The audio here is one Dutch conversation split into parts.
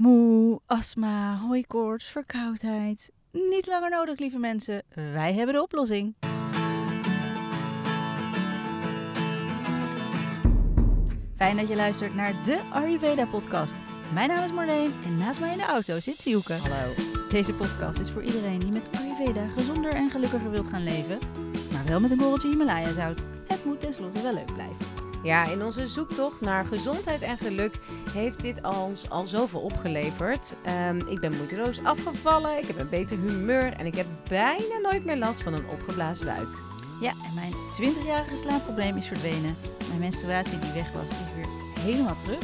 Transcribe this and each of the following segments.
Moe, astma, hooikoorts, verkoudheid. Niet langer nodig, lieve mensen. Wij hebben de oplossing. Fijn dat je luistert naar de Ayurveda-podcast. Mijn naam is Marleen en naast mij in de auto zit Siuke. Hallo. Deze podcast is voor iedereen die met Ayurveda gezonder en gelukkiger wilt gaan leven. Maar wel met een korreltje Himalaya-zout. Het moet tenslotte wel leuk blijven. Ja, in onze zoektocht naar gezondheid en geluk heeft dit ons al zoveel opgeleverd. Ehm, ik ben moeiteloos afgevallen, ik heb een beter humeur en ik heb bijna nooit meer last van een opgeblazen buik. Ja, en mijn 20-jarige slaapprobleem is verdwenen. Mijn menstruatie die weg was, is weer helemaal terug.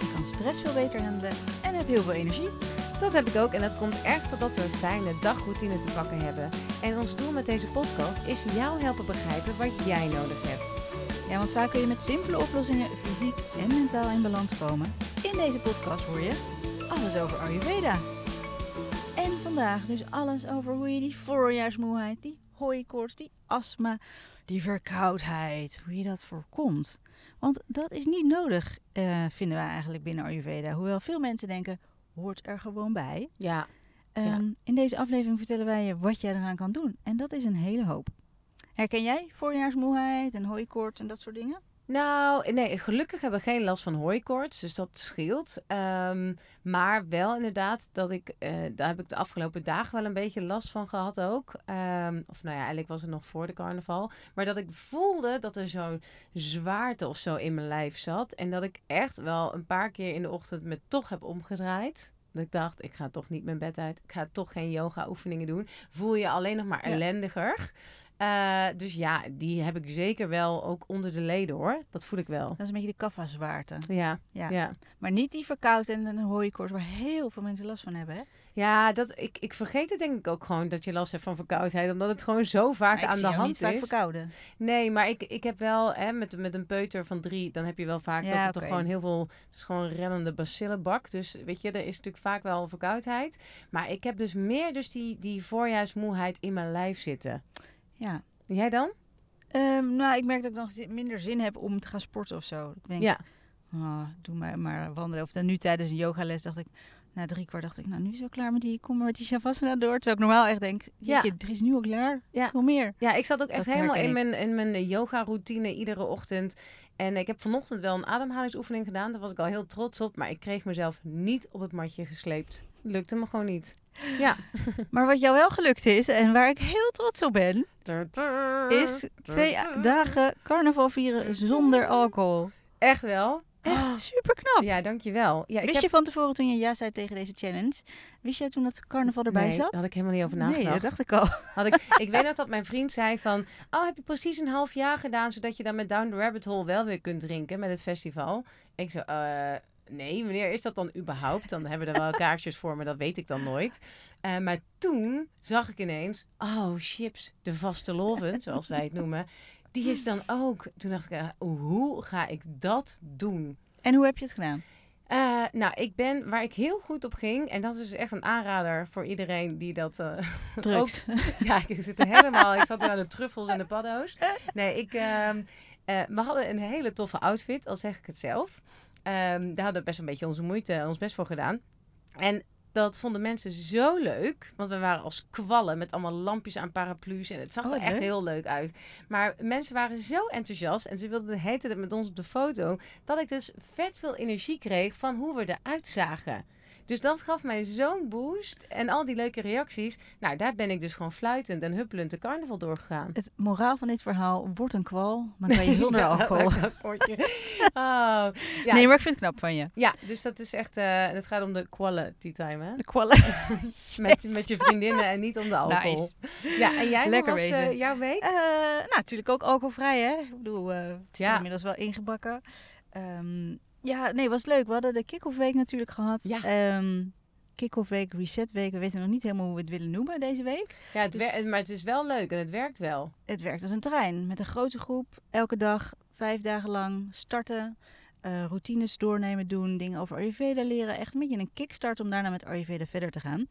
Ik kan stress veel beter handelen en heb heel veel energie. Dat heb ik ook en dat komt echt doordat we een fijne dagroutine te pakken hebben. En ons doel met deze podcast is jou helpen begrijpen wat jij nodig hebt. Ja, want vaak kun je met simpele oplossingen fysiek en mentaal in balans komen. In deze podcast hoor je alles over Ayurveda. En vandaag dus alles over hoe je die voorjaarsmoeheid, die hooikoorts, die astma, die verkoudheid, hoe je dat voorkomt. Want dat is niet nodig, eh, vinden wij eigenlijk binnen Ayurveda. Hoewel veel mensen denken, hoort er gewoon bij. Ja, Ehm, In deze aflevering vertellen wij je wat jij eraan kan doen. En dat is een hele hoop. Herken jij voorjaarsmoeheid en hooikoorts en dat soort dingen? Nou, nee, gelukkig hebben we geen last van hooikoorts, dus dat scheelt. Ehm, maar wel inderdaad dat ik, eh, daar heb ik de afgelopen dagen wel een beetje last van gehad ook. Ehm, of nou ja, eigenlijk was het nog voor de carnaval. Maar dat ik voelde dat er zo'n zwaarte of zo in mijn lijf zat. En dat ik echt wel een paar keer in de ochtend me toch heb omgedraaid. Dat ik dacht, ik ga toch niet mijn bed uit. Ik ga toch geen yoga oefeningen doen. Voel je alleen nog maar ellendiger. Eh, dus ja, die heb ik zeker wel ook onder de leden hoor. Dat voel ik wel. Dat is een beetje de kaffa-zwaarte. Ja, Ja. ja. Maar niet die verkoudheid en een hooikoorts waar heel veel mensen last van hebben. Hè? ja dat, ik, ik vergeet het denk ik ook gewoon dat je last hebt van verkoudheid. Omdat het gewoon zo vaak aan zie de hand niet vaak is. verkouden. Nee, maar ik, ik heb wel hè, met, met een peuter van drie, dan heb je wel vaak Ja, dat het toch gewoon heel veel, het is gewoon een rennende bacillenbak. Dus weet je, er is natuurlijk vaak wel verkoudheid. Maar ik heb dus meer dus die, die voorjaarsmoeheid in mijn lijf zitten. Ja. Jij dan? Ehm, nou, ik merk dat ik nog zi- minder zin heb om te gaan sporten of zo. Ik denk, Ja. oh, doe maar, maar wandelen. Of dan nu tijdens een yogales dacht ik, na drie kwart dacht ik, nou nu is het klaar met die, kom maar met die shavasana door. Terwijl ik normaal echt denk, Ja. er is nu al klaar. Ja. Veel meer. Ja, ik zat ook echt Dat helemaal in mijn, in mijn yoga-routine iedere ochtend. En ik heb vanochtend wel een ademhalingsoefening gedaan. Daar was ik al heel trots op. Maar ik kreeg mezelf niet op het matje gesleept. Lukte me gewoon niet. Ja. Maar wat jou wel gelukt is, en waar ik heel trots op ben, is twee dagen carnaval vieren zonder alcohol. Echt wel? Echt Ah. super knap. Ja, dankjewel. Ja, ik Wist heb... je van tevoren toen je ja zei tegen deze challenge, wist jij toen dat carnaval erbij nee, zat? daar had ik helemaal niet over nagedacht. nee, dat dacht ik al. Had ik, ik weet nog dat mijn vriend zei van... Oh, heb je precies een half jaar gedaan... zodat je dan met Down the Rabbit Hole wel weer kunt drinken met het festival? Ik zo, eh, nee, wanneer is dat dan überhaupt? Dan hebben we er wel kaartjes voor, maar dat weet ik dan nooit. Eh, maar toen zag ik ineens... Oh, chips, de vaste loven, zoals wij het noemen... Die is dan ook... Toen dacht ik, eh, hoe ga ik dat doen? En hoe heb je het gedaan? Eh, nou, ik ben waar ik heel goed op ging. En dat is dus echt een aanrader voor iedereen die dat. eh, Drugs. ja, ik zit er helemaal. Ik zat er aan de truffels en de paddo's. Nee, ik. ehm, eh, we hadden een hele toffe outfit, al zeg ik het zelf. Ehm, daar hadden we best een beetje onze moeite, ons best voor gedaan. En dat vonden mensen zo leuk. Want we waren als kwallen met allemaal lampjes aan paraplu's. En het zag Oh, er echt leuk. heel leuk uit. Maar mensen waren zo enthousiast. En ze wilden de hele tijd met ons op de foto. Dat ik dus vet veel energie kreeg van hoe we eruit zagen. Dus dat gaf mij zo'n boost. En al die leuke reacties. Nou, daar ben ik dus gewoon fluitend en huppelend de carnaval doorgegaan. Het moraal van dit verhaal wordt een kwal, maar dan kan je zonder alcohol. Oh, ja, Nee, maar ik vind het knap van je. ja, dus dat is echt... eh, het gaat om de quality time, hè? De kwallen. Met, met je vriendinnen en niet om de alcohol. Nice. Ja, en jij, Lekker was wezen. eh, jouw week? Eh, nou, natuurlijk ook alcoholvrij, hè? Ik bedoel, het is Ja. inmiddels wel ingebakken. Ehm, ja, nee, was leuk. We hadden de kick-off week natuurlijk gehad. Ja. Ehm, kick-off week, reset week. We weten nog niet helemaal hoe we het willen noemen deze week. Ja, het dus- maar het is wel leuk en het werkt wel. Het werkt als een trein. Met een grote groep, elke dag, vijf dagen lang starten. eh, routines doornemen, doen, dingen over Ayurveda leren. Echt een beetje een kickstart om daarna met Ayurveda verder te gaan.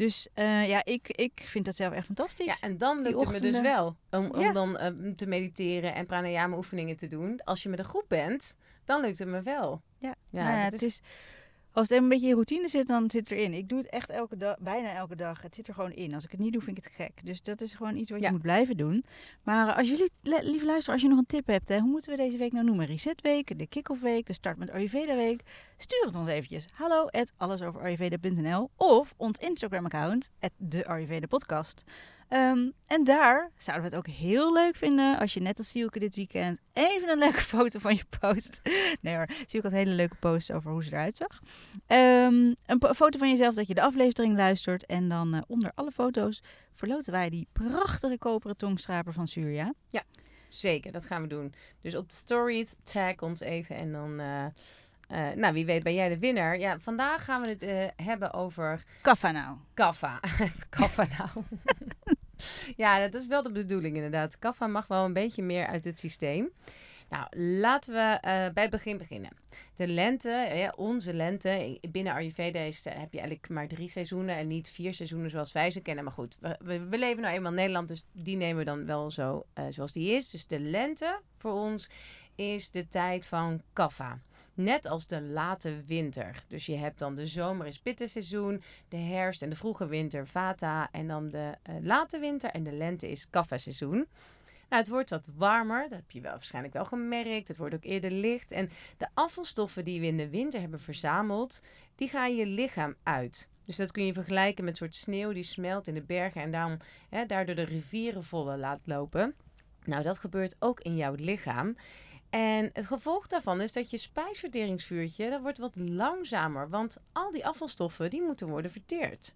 Dus eh, ja, ik, ik vind dat zelf echt fantastisch. Ja, en dan lukt het me dus wel om, om Ja. dan eh, te mediteren en pranayama oefeningen te doen. Als je met een groep bent, dan lukt het me wel. Ja, Ja, nou ja, het is Als het een beetje in routine zit, dan zit het erin. Ik doe het echt elke dag, bijna elke dag. Het zit er gewoon in. Als ik het niet doe, vind ik het gek. Dus dat is gewoon iets wat je moet blijven doen. Maar als jullie, lieve luisteraar, als je nog een tip hebt, hè, hoe moeten we deze week nou noemen? Resetweek, de kick-off week, de start met Ayurveda week. Stuur het ons eventjes. Hallo at allesoverayurveda.nl of ons Instagram account, at de Ayurveda podcast. Ehm, en daar zouden we het ook heel leuk vinden als je net als Sielke dit weekend even een leuke foto van je post. Nee hoor, Sielke had hele leuke posts over hoe ze eruit zag. Ehm, een foto van jezelf dat je de aflevering luistert. En dan eh, onder alle foto's verloten wij die prachtige koperen tongschraper van Surya. Zeker, dat gaan we doen. Dus op de stories tag ons even en dan... eh, eh, nou, wie weet ben jij de winnaar. Ja, vandaag gaan we het hebben over Kaffa nou. kaffa. kaffa nou. Ja, dat is wel de bedoeling inderdaad. Kaffa mag wel een beetje meer uit het systeem. Nou, laten we eh, bij het begin beginnen. De lente, onze lente, binnen Ayurveda is, eh, heb je eigenlijk maar drie seizoenen en niet vier seizoenen zoals wij ze kennen. Maar goed, we leven nou eenmaal in Nederland, dus die nemen we dan wel zo eh, zoals die is. Dus de lente voor ons is de tijd van kaffa. Net als de late winter. Dus je hebt dan de zomer is pittenseizoen, de herfst en de vroege winter vata en dan de eh, late winter en de lente is kaffa-seizoen. Nou, het wordt wat warmer, dat heb je wel waarschijnlijk wel gemerkt. Het wordt ook eerder licht. En de afvalstoffen die we in de winter hebben verzameld, die gaan je lichaam uit. Dus dat kun je vergelijken met een soort sneeuw die smelt in de bergen en daarom, hè, daardoor de rivieren volle laat lopen. Nou, dat gebeurt ook in jouw lichaam. En het gevolg daarvan is dat je spijsverteringsvuurtje, dat wordt wat langzamer. Want al die afvalstoffen, die moeten worden verteerd.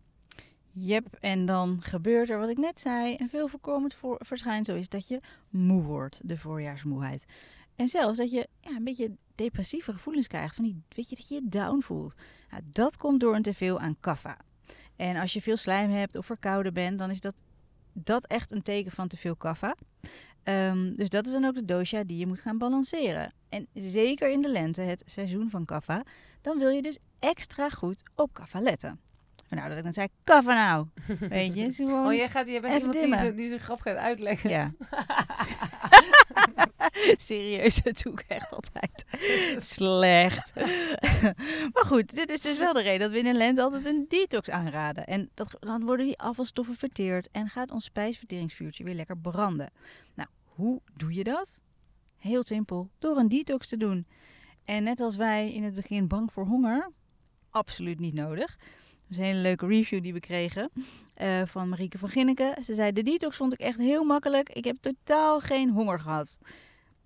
Yep, en dan gebeurt er wat ik net zei. Een veel voorkomend voor verschijnsel is dat je moe wordt, de voorjaarsmoeheid. En zelfs dat je ja, een beetje depressieve gevoelens krijgt. Van die, weet je, dat je je down voelt. Nou, dat komt door een teveel aan kaffa. En als je veel slijm hebt of verkouden bent, dan is dat, dat echt een teken van te veel kaffa. Ehm, dus dat is dan ook de dosha die je moet gaan balanceren. En zeker in de lente, het seizoen van kaffa, dan wil je dus extra goed op kaffa letten. Vandaar dat ik net zei, kaffa nou. Weet je, gewoon... Oh, jij, gaat, jij bent iemand die die zijn grap gaat uitleggen. Ja. Serieus, dat doe ik echt altijd. Slecht. maar goed, dit is dus wel de reden dat we in een lente altijd een detox aanraden. En dat, dan worden die afvalstoffen verteerd en gaat ons spijsverteringsvuurtje weer lekker branden. Nou, hoe doe je dat? Heel simpel, door een detox te doen. En net als wij in het begin bang voor honger, absoluut niet nodig. Dat is een hele leuke review die we kregen eh, van Marieke van Ginneken. Ze zei, de detox vond ik echt heel makkelijk. Ik heb totaal geen honger gehad.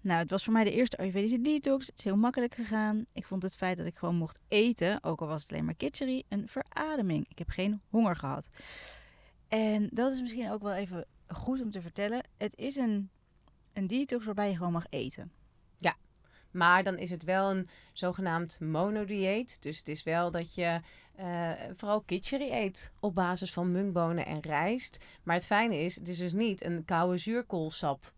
Nou, het was voor mij de eerste Ayurvedische detox. Het is heel makkelijk gegaan. Ik vond het feit dat ik gewoon mocht eten, ook al was het alleen maar kitchery, een verademing. Ik heb geen honger gehad. En dat is misschien ook wel even goed om te vertellen. Het is een, een detox waarbij je gewoon mag eten. Maar dan is het wel een zogenaamd monodieet. Dus het is wel dat je eh, vooral kitchery eet op basis van munkbonen en rijst. Maar het fijne is, het is dus niet een koude zuurkoolsap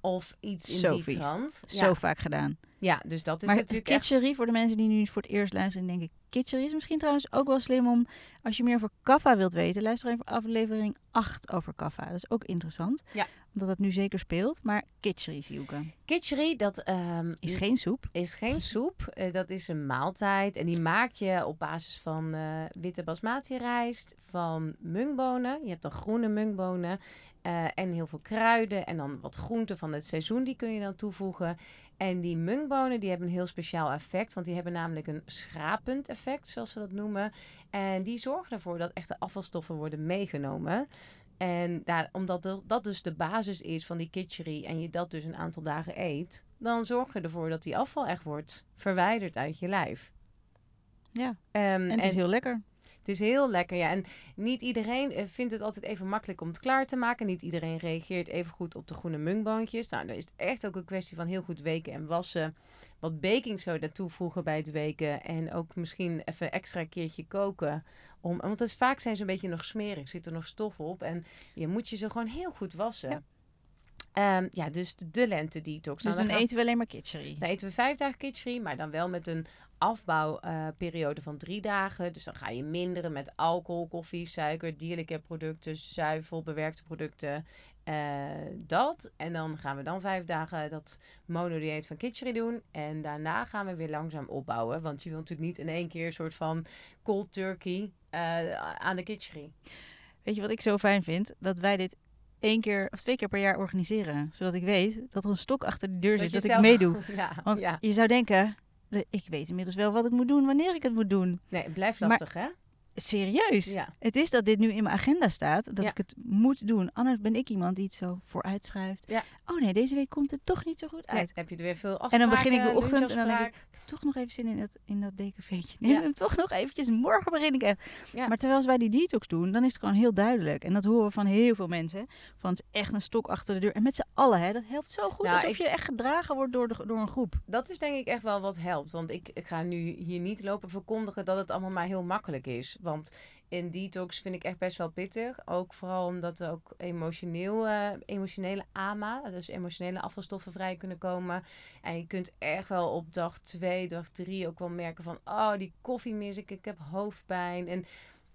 of iets in Zo die vies. trant. Zo Ja, vaak gedaan. ja, dus dat is maar natuurlijk echt... kitchery, voor de mensen die nu voor het eerst luisteren, denk ik, kitchery is misschien trouwens ook wel slim om, als je meer over kaffa wilt weten, luister even aflevering 8 over kaffa. Dat is ook interessant, Ja. omdat het nu zeker speelt. Maar kitchery, Sielke, Kitchery, dat ehm, is geen soep. is geen soep. Eh, dat is een maaltijd. En die maak je op basis van eh, witte basmati rijst, van munkbonen. Je hebt dan groene munkbonen. Eh, en heel veel kruiden. En dan wat groenten van het seizoen, die kun je dan toevoegen. En die munkbonen, die hebben een heel speciaal effect. Want die hebben namelijk een schrapend effect, zoals ze dat noemen. En die zorgen ervoor dat echte afvalstoffen worden meegenomen. En ja, omdat de- dat dus de basis is van die kitchery en je dat dus een aantal dagen eet, dan zorg je ervoor dat die afval echt wordt verwijderd uit je lijf. Ja, Ehm, en het is heel lekker. Het is heel lekker, ja. En niet iedereen eh, vindt het altijd even makkelijk om het klaar te maken. Niet iedereen reageert even goed op de groene munkboontjes. Nou, dan is het echt ook een kwestie van heel goed weken en wassen. Wat baking soda toevoegen bij het weken. En ook misschien even extra een keertje koken. Om, want het, vaak zijn ze een beetje nog smerig. Zit er nog stof op. En je moet je ze gewoon heel goed wassen. Ja. Ja, ja dus de, de lente detox. Dus Nou, dan gaan- eten we alleen maar kitchery. dan eten we vijf dagen kitchery, maar dan wel met een afbouwperiode van drie dagen. Dus dan ga je minderen met alcohol, koffie, suiker, dierlijke producten, zuivel, bewerkte producten. Eh, dat. En dan gaan we dan vijf dagen dat monodieet van Kitchery doen. En daarna gaan we weer langzaam opbouwen. Want je wilt natuurlijk niet in één keer een soort van cold turkey eh, aan de Kitchery. Weet je wat ik zo fijn vind? Dat wij dit één keer of twee keer per jaar organiseren. Zodat ik weet dat er een stok achter de deur zit, dat, ik zelf- meedoe. ja, Want ja. je zou denken, de- ik weet inmiddels wel wat ik moet doen, wanneer ik het moet doen. Nee, het blijft Maar- lastig, hè? Serieus. Ja. Het is dat dit nu in mijn agenda staat, dat Ja. ik het moet doen. Anders ben ik iemand die het zo vooruit schuift. Ja. Oh nee, deze week komt het toch niet zo goed Nee, uit. dan heb je er weer veel En afspraken. dan begin ik de ochtend en dan denk lunchafspraak. Toch nog even zin in dat, in dat dekentje. Nee, Ja. hem toch nog eventjes, morgen begin ik. Ja. Maar terwijl wij die detox doen, dan is het gewoon heel duidelijk. En dat horen we van heel veel mensen. Van het is echt een stok achter de deur. En met z'n allen, hè, dat helpt zo goed. Nou, alsof ik- je echt gedragen wordt door, de, door een groep. Dat is denk ik echt wel wat helpt. Want ik, ik ga nu hier niet lopen verkondigen dat het allemaal maar heel makkelijk is. Want in detox vind ik echt best wel pittig. Ook vooral omdat er ook emotioneel, eh, emotionele AMA, dus emotionele afvalstoffen vrij kunnen komen. En je kunt echt wel op dag 2, dag 3 ook wel merken van... Oh, die koffie mis ik, ik heb hoofdpijn. En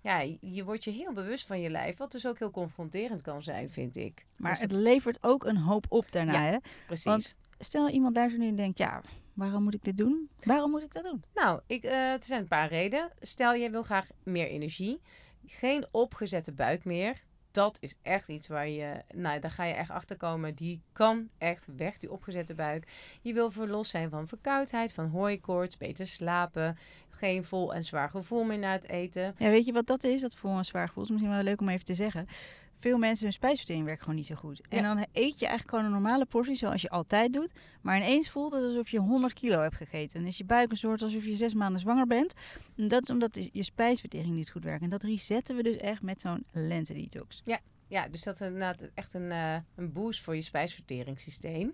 ja, je wordt je heel bewust van je lijf. Wat dus ook heel confronterend kan zijn, vind ik. Maar Dus het dat- levert ook een hoop op daarna. Ja. Hè? precies. want- Stel iemand luistert nu en denkt, ja, waarom moet ik dit doen? Waarom moet ik dat doen? Nou, ik, eh, er zijn een paar redenen. Stel, je wil graag meer energie. Geen opgezette buik meer. Dat is echt iets waar je, nou, daar ga je echt achter komen. Die kan echt weg, die opgezette buik. Je wil verlost zijn van verkoudheid, van hooikoorts, beter slapen. Geen vol en zwaar gevoel meer na het eten. Ja, weet je wat dat is? Dat voor een zwaar gevoel is misschien wel leuk om even te zeggen. Veel mensen, hun spijsvertering werkt gewoon niet zo goed. En Ja. dan eet je eigenlijk gewoon een normale portie zoals je altijd doet. Maar ineens voelt het alsof je 100 kilo hebt gegeten. En is je buik een soort alsof je zes maanden zwanger bent. En dat is omdat je spijsvertering niet goed werkt. En dat resetten we dus echt met zo'n lentendetox. Ja, dus dat is inderdaad echt een, eh, een boost voor je spijsverteringssysteem.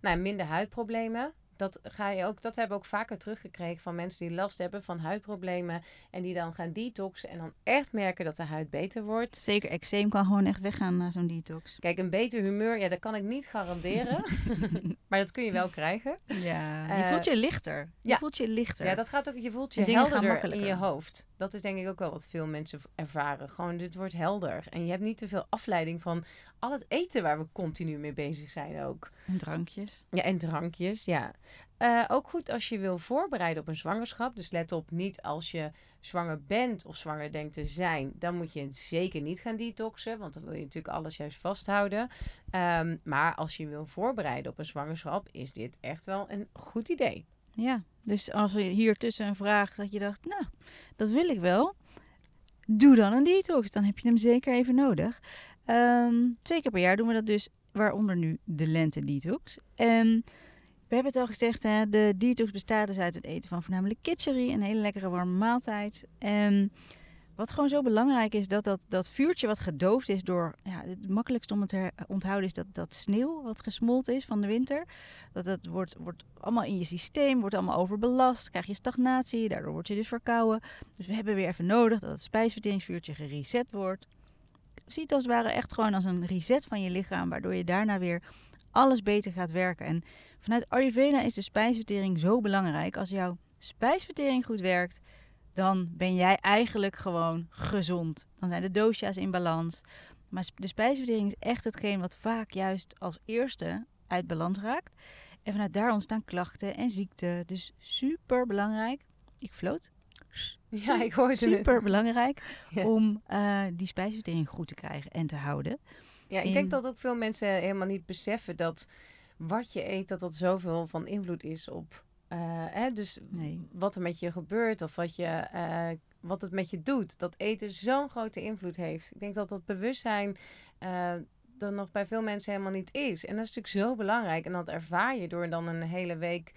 Nou, minder huidproblemen. Dat, ga je ook, dat hebben we ook vaker teruggekregen van mensen die last hebben van huidproblemen. En die dan gaan detoxen en dan echt merken dat de huid beter wordt. Zeker, eczeem kan gewoon echt weggaan na zo'n detox. Kijk, een beter humeur, ja, dat kan ik niet garanderen. maar dat kun je wel krijgen. Ja, je Eh, voelt je lichter. Je ja. voelt je lichter. Ja, dat gaat ook, je voelt je helderder in je hoofd. Dat is denk ik ook wel wat veel mensen ervaren. Gewoon, dit wordt helder. En je hebt niet te veel afleiding van al het eten waar we continu mee bezig zijn ook. En drankjes. Ja, en drankjes, ja. Eh, ook goed als je wil voorbereiden op een zwangerschap. Dus let op, niet als je zwanger bent of zwanger denkt te zijn. Dan moet je zeker niet gaan detoxen. Want dan wil je natuurlijk alles juist vasthouden. Ehm, maar als je wil voorbereiden op een zwangerschap, is dit echt wel een goed idee. Ja, dus als er hier tussen een vraag dat je dacht, nou, dat wil ik wel. Doe dan een detox. Dan heb je hem zeker even nodig. Ehm, twee keer per jaar doen we dat dus, waaronder nu de lente detox. En we hebben het al gezegd, hè, de detox bestaat dus uit het eten van voornamelijk kitchery, een hele lekkere warme maaltijd. En wat gewoon zo belangrijk is, dat dat, dat vuurtje wat gedoofd is door, ja, het makkelijkste om het te onthouden is dat, dat sneeuw wat gesmolten is van de winter. Dat het wordt, wordt allemaal in je systeem, wordt allemaal overbelast, krijg je stagnatie, daardoor word je dus verkouden. Dus we hebben weer even nodig dat het spijsverteringsvuurtje gereset wordt. Zie het als het ware echt gewoon als een reset van je lichaam, waardoor je daarna weer alles beter gaat werken. En vanuit Ayurveda is de spijsvertering zo belangrijk. Als jouw spijsvertering goed werkt, dan ben jij eigenlijk gewoon gezond. Dan zijn de dosha's in balans. Maar de spijsvertering is echt hetgeen wat vaak juist als eerste uit balans raakt. En vanuit daar ontstaan klachten en ziekten. Dus super belangrijk. Ik floot. Ja, ik hoorde het. Super belangrijk Ja. om eh, die spijsvertering goed te krijgen en te houden. Ja, ik denk dat ook veel mensen helemaal niet beseffen dat wat je eet, dat dat zoveel van invloed is op. eh, hè, dus Nee. wat er met je gebeurt of wat, je, eh, wat het met je doet. Dat eten zo'n grote invloed heeft. Ik denk dat dat bewustzijn er nog bij veel mensen helemaal niet is. En dat is natuurlijk zo belangrijk. En dat ervaar je door dan een hele week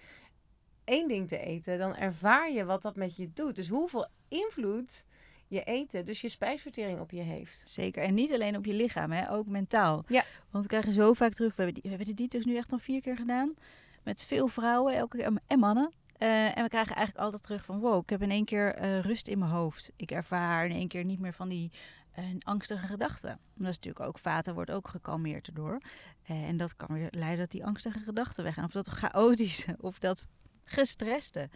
één ding te eten. Dan ervaar je wat dat met je doet. Dus hoeveel invloed je eten, dus je spijsvertering op je heeft. Zeker. En niet alleen op je lichaam, hè, ook mentaal. Ja. Want we krijgen zo vaak terug. We hebben, die, we hebben de detox nu echt al vier keer gedaan. Met veel vrouwen elke keer, en mannen. Eh, en we krijgen eigenlijk altijd terug van... wow, ik heb in één keer eh, rust in mijn hoofd. Ik ervaar in één keer niet meer van die eh, angstige gedachten. En dat is natuurlijk ook... vaten wordt ook gekalmeerd erdoor. En dat kan weer leiden dat die angstige gedachten weggaan. Of dat chaotische, of dat gestreste.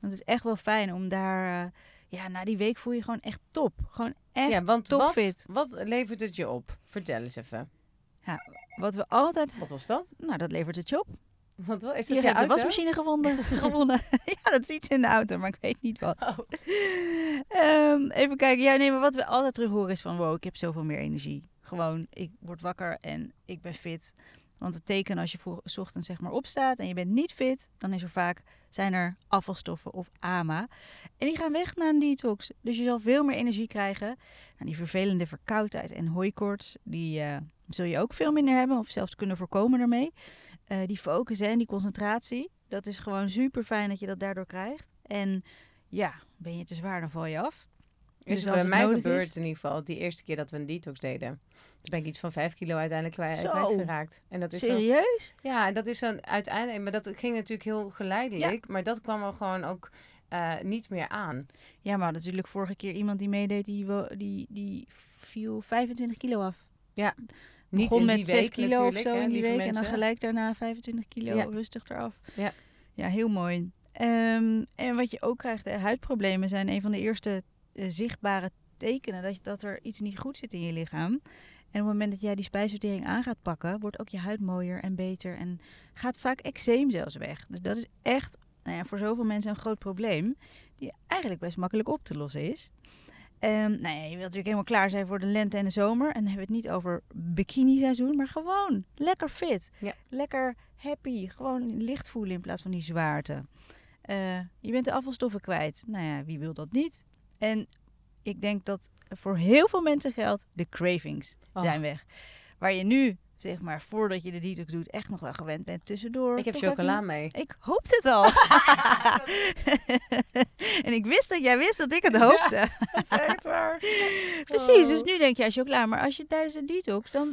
Want het is echt wel fijn om daar... ja, na die week voel je gewoon echt top. Gewoon echt ja, want wat, topfit. wat levert het je op? Vertel eens even. Wat we altijd... Wat was dat? Nou, dat levert het je op. Wat wel? Is Je dat hebt je de auto? wasmachine gewonnen. gewonnen. ja, dat is iets in de auto, maar ik weet niet wat. Oh. Ehm, even kijken. Ja, nee, maar wat we altijd terug horen is van... Wow, ik heb zoveel meer energie. Gewoon, ik word wakker en ik ben fit. Want het teken als je voor, 's ochtends zeg maar opstaat en je bent niet fit... dan is er vaak, zijn er afvalstoffen of AMA. En die gaan weg na een detox. Dus je zal veel meer energie krijgen. Nou, die vervelende verkoudheid en hooikoorts... die eh, zul je ook veel minder hebben of zelfs kunnen voorkomen daarmee. Eh, die focus en die concentratie... dat is gewoon super fijn dat je dat daardoor krijgt. En ja, ben je te zwaar, dan val je af. Is Dus als bij mij gebeurd is- in ieder geval, die eerste keer dat we een detox deden. Toen ben ik iets van vijf kilo uiteindelijk kwijt, kwijtgeraakt. En dat is dan, Serieus? ja, en dat is dan uiteindelijk, maar dat ging natuurlijk heel geleidelijk. Maar dat kwam er gewoon ook eh, niet meer aan. Ja, maar natuurlijk vorige keer iemand die meedeed, die, die, die viel 25 kilo af. Niet Begon met die 6 week kilo of zo hè, in die week. En dan gelijk daarna 25 kilo Ja. rustig eraf. Ja. Ja, heel mooi. Ehm, en wat je ook krijgt, hè, huidproblemen zijn een van de eerste zichtbare tekenen dat, je- dat er iets niet goed zit in je lichaam. En op het moment dat jij die spijsvertering aan gaat pakken, wordt ook je huid mooier en beter. En gaat vaak eczeem zelfs weg. Dus dat is echt nou ja, voor zoveel mensen een groot probleem. Die eigenlijk best makkelijk op te lossen is. Nou ja, je wilt natuurlijk helemaal klaar zijn voor de lente en de zomer. En dan hebben we het niet over bikini-seizoen, maar gewoon lekker fit. Ja. Lekker happy. Gewoon licht voelen in plaats van die zwaarte. Eh, je bent de afvalstoffen kwijt. Nou ja, wie wil dat niet? En ik denk dat voor heel veel mensen geldt, de cravings Och. zijn weg. Waar je nu, zeg maar, voordat je de detox doet, echt nog wel gewend bent tussendoor. Ik heb even- chocola mee. ik hoopte het al. en ik wist dat jij wist dat ik het hoopte. Dat is echt waar. Precies, dus Oh. nu denk je chocola, maar als je tijdens de detox, dan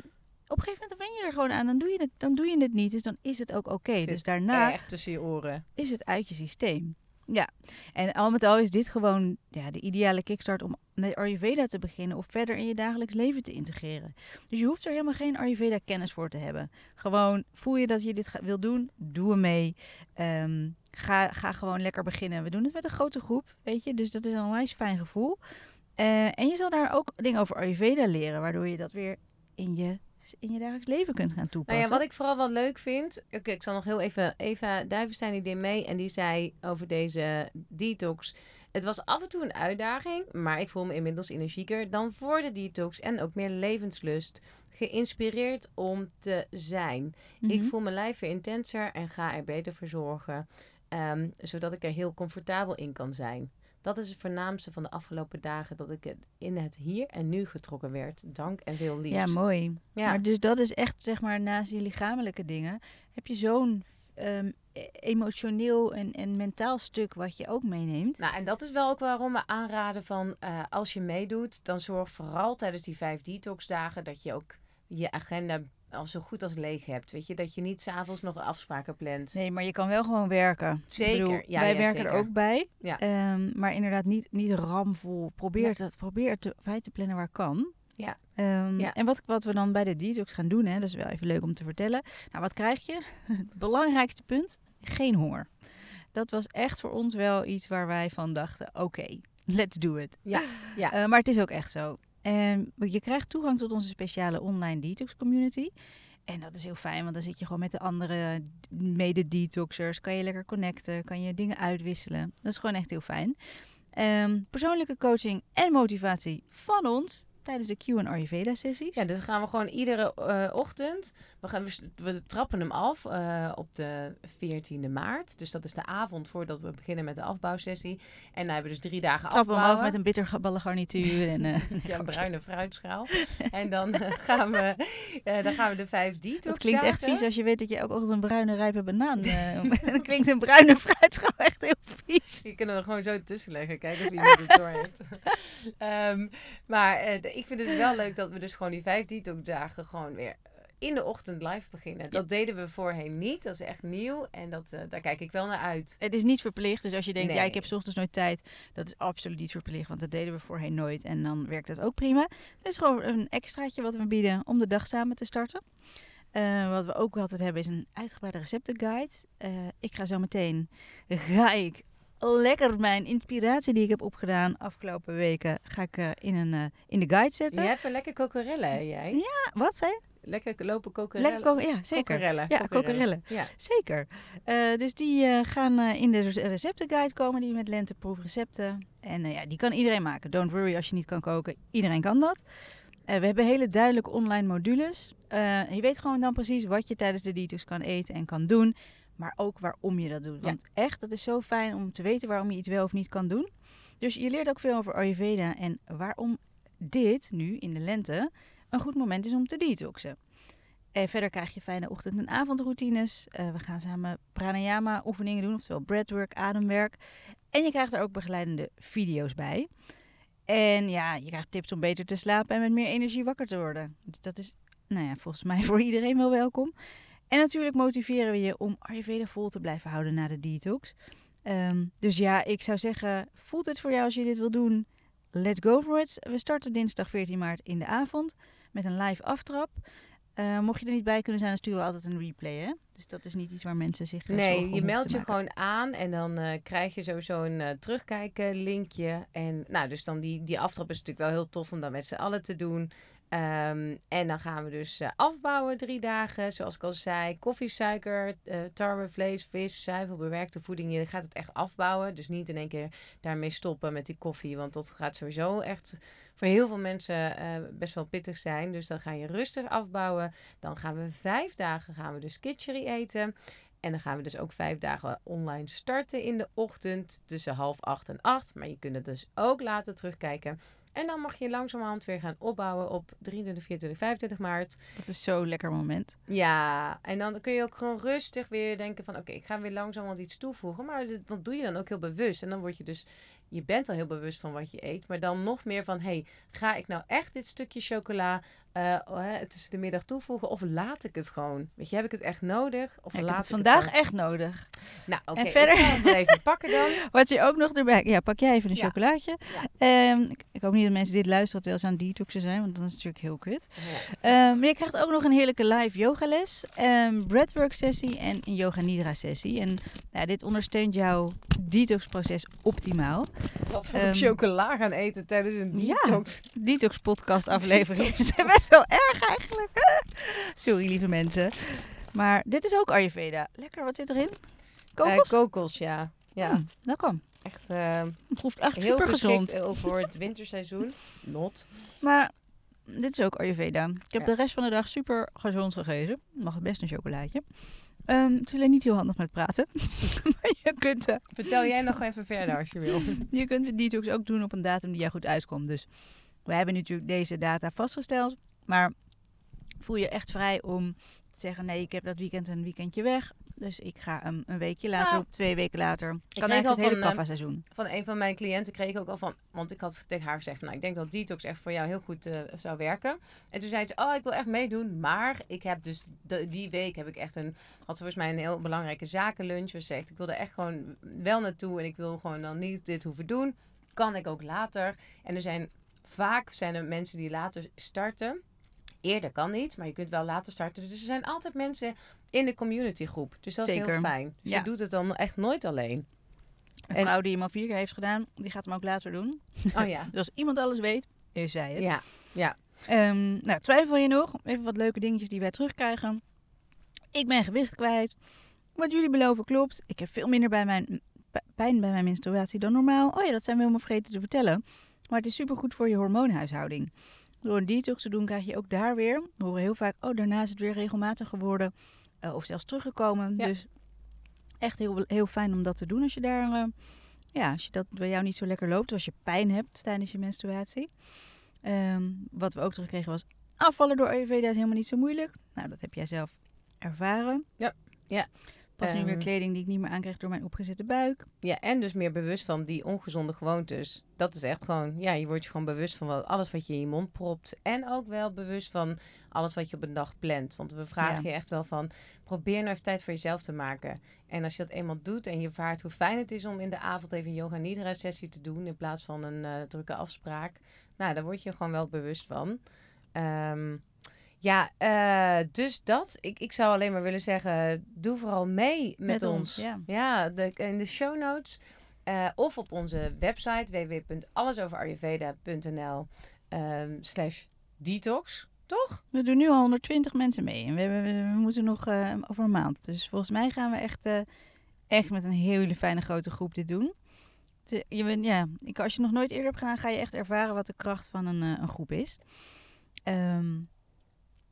op een gegeven moment ben je er gewoon aan. Dan doe je het, dan doe je het niet, dus dan is het ook oké. Dus daarna Echt tussen je oren. is het uit je systeem. Ja, en al met al is dit gewoon ja, de ideale kickstart om met Ayurveda te beginnen of verder in je dagelijks leven te integreren. Dus je hoeft er helemaal geen Ayurveda kennis voor te hebben. Gewoon voel je dat je dit wil doen, doe mee. Ehm, ga, ga gewoon lekker beginnen. We doen het met een grote groep, weet je, dus dat is een onwijs fijn gevoel. Eh, en je zal daar ook dingen over Ayurveda leren, waardoor je dat weer in je, in je dagelijks leven kunt gaan Nou toepassen. ja, wat ik vooral wel leuk vind. Oké, ik zal nog heel even. Eva Duivenstein die deed mee en die zei over deze detox. Het was af en toe een uitdaging, maar ik voel me inmiddels energieker dan voor de detox en ook meer levenslust. Geïnspireerd om te zijn. Ik Mhm. voel mijn lijf weer intenser en ga er beter voor zorgen. ehm, zodat ik er heel comfortabel in kan zijn. Dat is het voornaamste van de afgelopen dagen. Dat ik het in het hier en nu getrokken werd. Dank en veel liefs. Ja, mooi. Ja. Maar dus dat is echt, zeg maar, naast die lichamelijke dingen, heb je zo'n ehm, e- emotioneel en, en mentaal stuk wat je ook meeneemt. Nou, en dat is wel ook waarom we aanraden van eh, als je meedoet, dan zorg vooral tijdens die vijf detoxdagen dat je ook je agenda al zo goed als leeg hebt. Weet je, dat je niet s'avonds nog afspraken plant. Nee, maar je kan wel gewoon werken. Zeker, bedoel, ja, wij ja, werken zeker. er ook bij. Ja. Ehm, maar inderdaad niet, niet ramvol. Probeer Nee. het, probeer te, te plannen waar kan. Ja. Ehm, Ja. En wat, wat we dan bij de detox gaan doen, hè, dat is wel even leuk om te vertellen. Nou, wat krijg je? Het belangrijkste punt, geen honger. Dat was echt voor ons wel iets waar wij van dachten, oké, let's do it. Ja, ja. Eh, maar het is ook echt zo. En je krijgt toegang tot onze speciale online detox community. En dat is heel fijn, want dan zit je gewoon met de andere mede-detoxers. Kan je lekker connecten, kan je dingen uitwisselen. Dat is gewoon echt heel fijn. Ehm, persoonlijke coaching en motivatie van ons tijdens de Q en Ayurveda sessies. Ja, dus dan gaan we gewoon iedere eh, ochtend. We, gaan, we, trappen hem af eh, op de 14e maart. Dus dat is de avond voordat we beginnen met de afbouwsessie. En dan hebben we dus drie dagen Trappen afbouwen. af met een bitterballengarnituur. en, Ja, een bruine fruitschaal. en dan, gaan we, dan gaan we de vijf detox dat klinkt echt vies als je weet dat je elke ochtend een bruine rijpe banaan... dat klinkt een bruine fruitschaal echt heel vies. Je kunnen er gewoon zo tussen leggen. Kijken of iemand het door heeft. Ehm, maar ik vind het dus wel leuk dat we dus gewoon die vijf detox dagen gewoon weer eh, in de ochtend live beginnen. Dat deden we voorheen niet. Dat is echt nieuw. En dat, eh, daar kijk ik wel naar uit. Het is niet verplicht, dus als je denkt, ja, ik heb 's ochtends nooit tijd, dat is absoluut niet verplicht, want dat deden we voorheen nooit en dan werkt het ook prima. Het is gewoon een extraatje wat we bieden om de dag samen te starten. Eh, wat we ook altijd hebben is een uitgebreide receptenguide. Eh, ik ga zo meteen, ga ik lekker mijn inspiratie die ik heb opgedaan afgelopen weken, ga ik eh, in, een, eh, in de guide zetten. Je hebt een lekker kokerellen, hè, jij? Ja, wat zei je? Lekker lopen kokerellen. Lekker ja, zeker. Ja. Ja. Zeker. Eh, dus die gaan in de rece- receptenguide komen, die met lenteproefrecepten. En eh, ja, die kan iedereen maken. Don't worry als je niet kan koken. Iedereen kan dat. We hebben hele duidelijke online modules. En je weet gewoon dan precies wat je tijdens de detox kan eten en kan doen. Maar ook waarom je dat doet. Ja. Want echt, dat is zo fijn om te weten waarom je iets wel of niet kan doen. Dus je leert ook veel over Ayurveda en waarom dit nu in de lente een goed moment is om te detoxen. En verder krijg je fijne ochtend- en avondroutines. Eh, we gaan samen pranayama oefeningen doen, oftewel breathwork, ademwerk. En je krijgt er ook begeleidende video's bij. En ja, je krijgt tips om beter te slapen en met meer energie wakker te worden. Dus dat is, nou ja, volgens mij voor iedereen wel welkom. En natuurlijk motiveren we je om Ayurveda vol te blijven houden na de detox. Ehm, dus ja, ik zou zeggen, voelt het voor jou als je dit wil doen? Let's go for it. We starten dinsdag 14 maart in de avond met een live aftrap. Eh, mocht je er niet bij kunnen zijn, dan sturen we altijd een replay. Hè? Dus dat is niet iets waar mensen zich. eh, Nee, je meldt je maken. gewoon aan en dan eh, krijg je sowieso een eh, terugkijken linkje. En nou, dus dan die, die aftrap is natuurlijk wel heel tof om dat met z'n allen te doen. Ehm, en dan gaan we dus eh, afbouwen drie dagen. Zoals ik al zei, koffie, suiker, eh, tarwe, vlees, vis, zuivel, bewerkte voeding. Je gaat het echt afbouwen. Dus niet in één keer daarmee stoppen met die koffie. Want dat gaat sowieso echt voor heel veel mensen eh, best wel pittig zijn. Dus dan ga je rustig afbouwen. Dan gaan we vijf dagen gaan we dus kitchery eten. En dan gaan we dus ook vijf dagen online starten in de ochtend tussen half acht en acht. Maar je kunt het dus ook later terugkijken. En dan mag je langzamerhand weer gaan opbouwen op 23, 24, 25 maart. Dat is zo'n lekker moment. Ja, en dan kun je ook gewoon rustig weer denken van... oké, ik ga weer langzamerhand iets toevoegen. Maar dat, dat doe je dan ook heel bewust. En dan word je dus... je bent al heel bewust van wat je eet. Maar dan nog meer van... hey, ga ik nou echt dit stukje chocola eh, oh, tussen de middag toevoegen? Of laat ik het gewoon? Weet je, heb ik het echt nodig? Of Ja, ik laat heb het ik vandaag echt nodig. Nou, oké, En ik verder- zal het even pakken dan. Wat je ook nog erbij... Ja, pak jij even een Ja. chocolaatje. Ehm, ik, ik hoop niet dat mensen dit luisteren terwijl ze aan detoxen zijn. Want dan is het natuurlijk heel kut. Ehm, maar je krijgt ook nog een heerlijke live yogales, een breathwork sessie en een yoga nidra sessie. En nou, dit ondersteunt jouw detoxproces optimaal. Wat voor chocola gaan eten tijdens een detox. Detox podcast aflevering. is wel erg eigenlijk. Sorry lieve mensen. Maar dit is ook Ayurveda. Lekker, wat zit erin? Eh, Kokos? kokos, ja. Ja, Hmm, dat kan. echt eh, Het proeft echt heel super gezond. eh, voor het winterseizoen. Not. Maar dit is ook Ayurveda. Ik heb Ja. de rest van de dag super gezond gegeten. Mag best een chocolaatje. Ehm, het is alleen niet heel handig met praten. maar je kunt, eh, Vertel jij nog even verder als je wil. je kunt de detox ook doen op een datum die jou goed uitkomt. Dus we hebben natuurlijk deze data vastgesteld. Maar voel je echt vrij om te zeggen... nee, ik heb dat weekend een weekendje weg. Dus ik ga een weekje later Nou, twee weken later. Kan kreeg eigenlijk al het hele van, eh, kaffa-seizoen. Van een van mijn cliënten kreeg ik ook al van... Want ik had tegen haar gezegd van... Nou, ik denk dat detox echt voor jou heel goed eh, zou werken. En toen zei ze... Oh, ik wil echt meedoen. Maar ik heb dus... de- die week heb ik echt een... Had ze volgens mij een heel belangrijke zakenlunch. Ze zegt, ik wil er echt gewoon wel naartoe. En ik wil gewoon dan niet dit hoeven doen. Kan ik ook later. En er zijn... Vaak zijn er mensen die later starten. Eerder kan niet, maar je kunt wel later starten. Dus er zijn altijd mensen in de communitygroep. Dus dat is heel fijn. Dus Ja. je doet het dan echt nooit alleen. Een en- vrouw die hem al vier keer heeft gedaan, die gaat hem ook later doen. Oh ja. Dus als iemand alles weet, is zij het. Ja, ja. Ehm, nou, twijfel je nog? Even wat leuke dingetjes die wij terugkrijgen. Ik ben gewicht kwijt. Wat jullie beloven klopt. Ik heb veel minder bij mijn, pijn bij mijn menstruatie dan normaal. Oh ja, dat zijn we helemaal vergeten te vertellen. Maar het is supergoed voor je hormoonhuishouding. Door een detox te doen krijg je ook daar weer. We horen heel vaak, oh daarna is het weer regelmatig geworden. eh, of zelfs teruggekomen. Ja. Dus echt heel, heel fijn om dat te doen als je daar... eh, ja, als je dat bij jou niet zo lekker loopt. Als je pijn hebt tijdens je menstruatie. Ehm, wat we ook terugkregen was... Afvallen door Ayurveda is helemaal niet zo moeilijk. Nou, dat heb jij zelf ervaren. Ja, ja. Pas nu weer kleding die ik niet meer aankrijg door mijn opgezette buik. Ja, en dus meer bewust van die ongezonde gewoontes. Dat is echt gewoon, ja, je wordt je gewoon bewust van wat, alles wat je in je mond propt. En ook wel bewust van alles wat je op een dag plant. Want we vragen Ja. je echt wel van, probeer nou even tijd voor jezelf te maken. En als je dat eenmaal doet en je ervaart hoe fijn het is om in de avond even een yoga nidra sessie te doen. In plaats van een eh, drukke afspraak. Nou, daar word je gewoon wel bewust van. Ehm, ja, eh, dus dat. Ik, ik zou alleen maar willen zeggen, doe vooral mee met, Met ons. ons, ja. Ja, de, in de show notes Eh, of op onze website www.allesoverayurveda.nl ehm, slash detox. Toch? We doen nu al 120 mensen mee. En we, we, we moeten nog eh, over een maand. Dus volgens mij gaan we echt, echt met een hele fijne grote groep dit doen. Je, bent- ja, ik, als je nog nooit eerder hebt gedaan, ga je echt ervaren wat de kracht van een, een groep is. Ehm,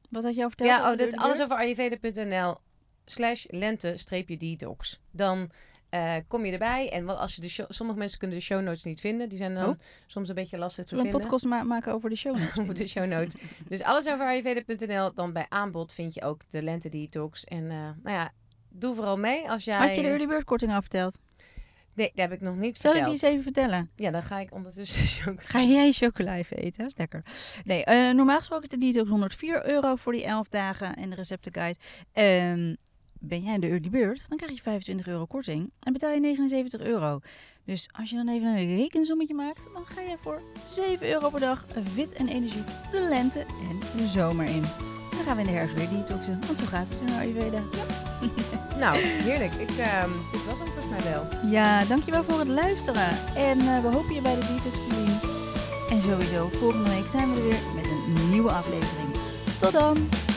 wat had je al verteld? Ja, oh, alles over ayurveda.nl slash lente-detox. Dan eh, kom je erbij. En wat als je de show, sommige mensen kunnen de show notes niet vinden. Die zijn dan Oh. soms een beetje lastig te we een vinden. podcast ma- maken over de show notes? over de show notes. Dus alles over ayurveda.nl. Dan bij aanbod vind je ook de lente detox. En eh, nou ja, doe vooral mee als jij... Had je de early bird korting al verteld? Nee, dat heb ik nog niet Zal ik verteld. die eens even vertellen? Ja, dan ga ik ondertussen. Ga jij chocola even eten? Dat is lekker. Nee, eh, normaal gesproken is de detox 104 euro voor die 11 dagen en de receptenguide. Ehm ben jij in de early bird, dan krijg je 25 euro korting en betaal je 79 euro. Dus als je dan even een rekensommetje maakt, dan ga je voor 7 euro per dag fit en energie de lente en de zomer in. Gaan we in de herfst weer detoxen, want zo gaat het in Ayurveda. Nou, heerlijk. Ik, ehm, dit was hem volgens mij wel. Ja, dankjewel voor het luisteren. En eh, we hopen je bij de detox te zien. En sowieso, volgende week zijn we er weer met een nieuwe aflevering. Tot dan!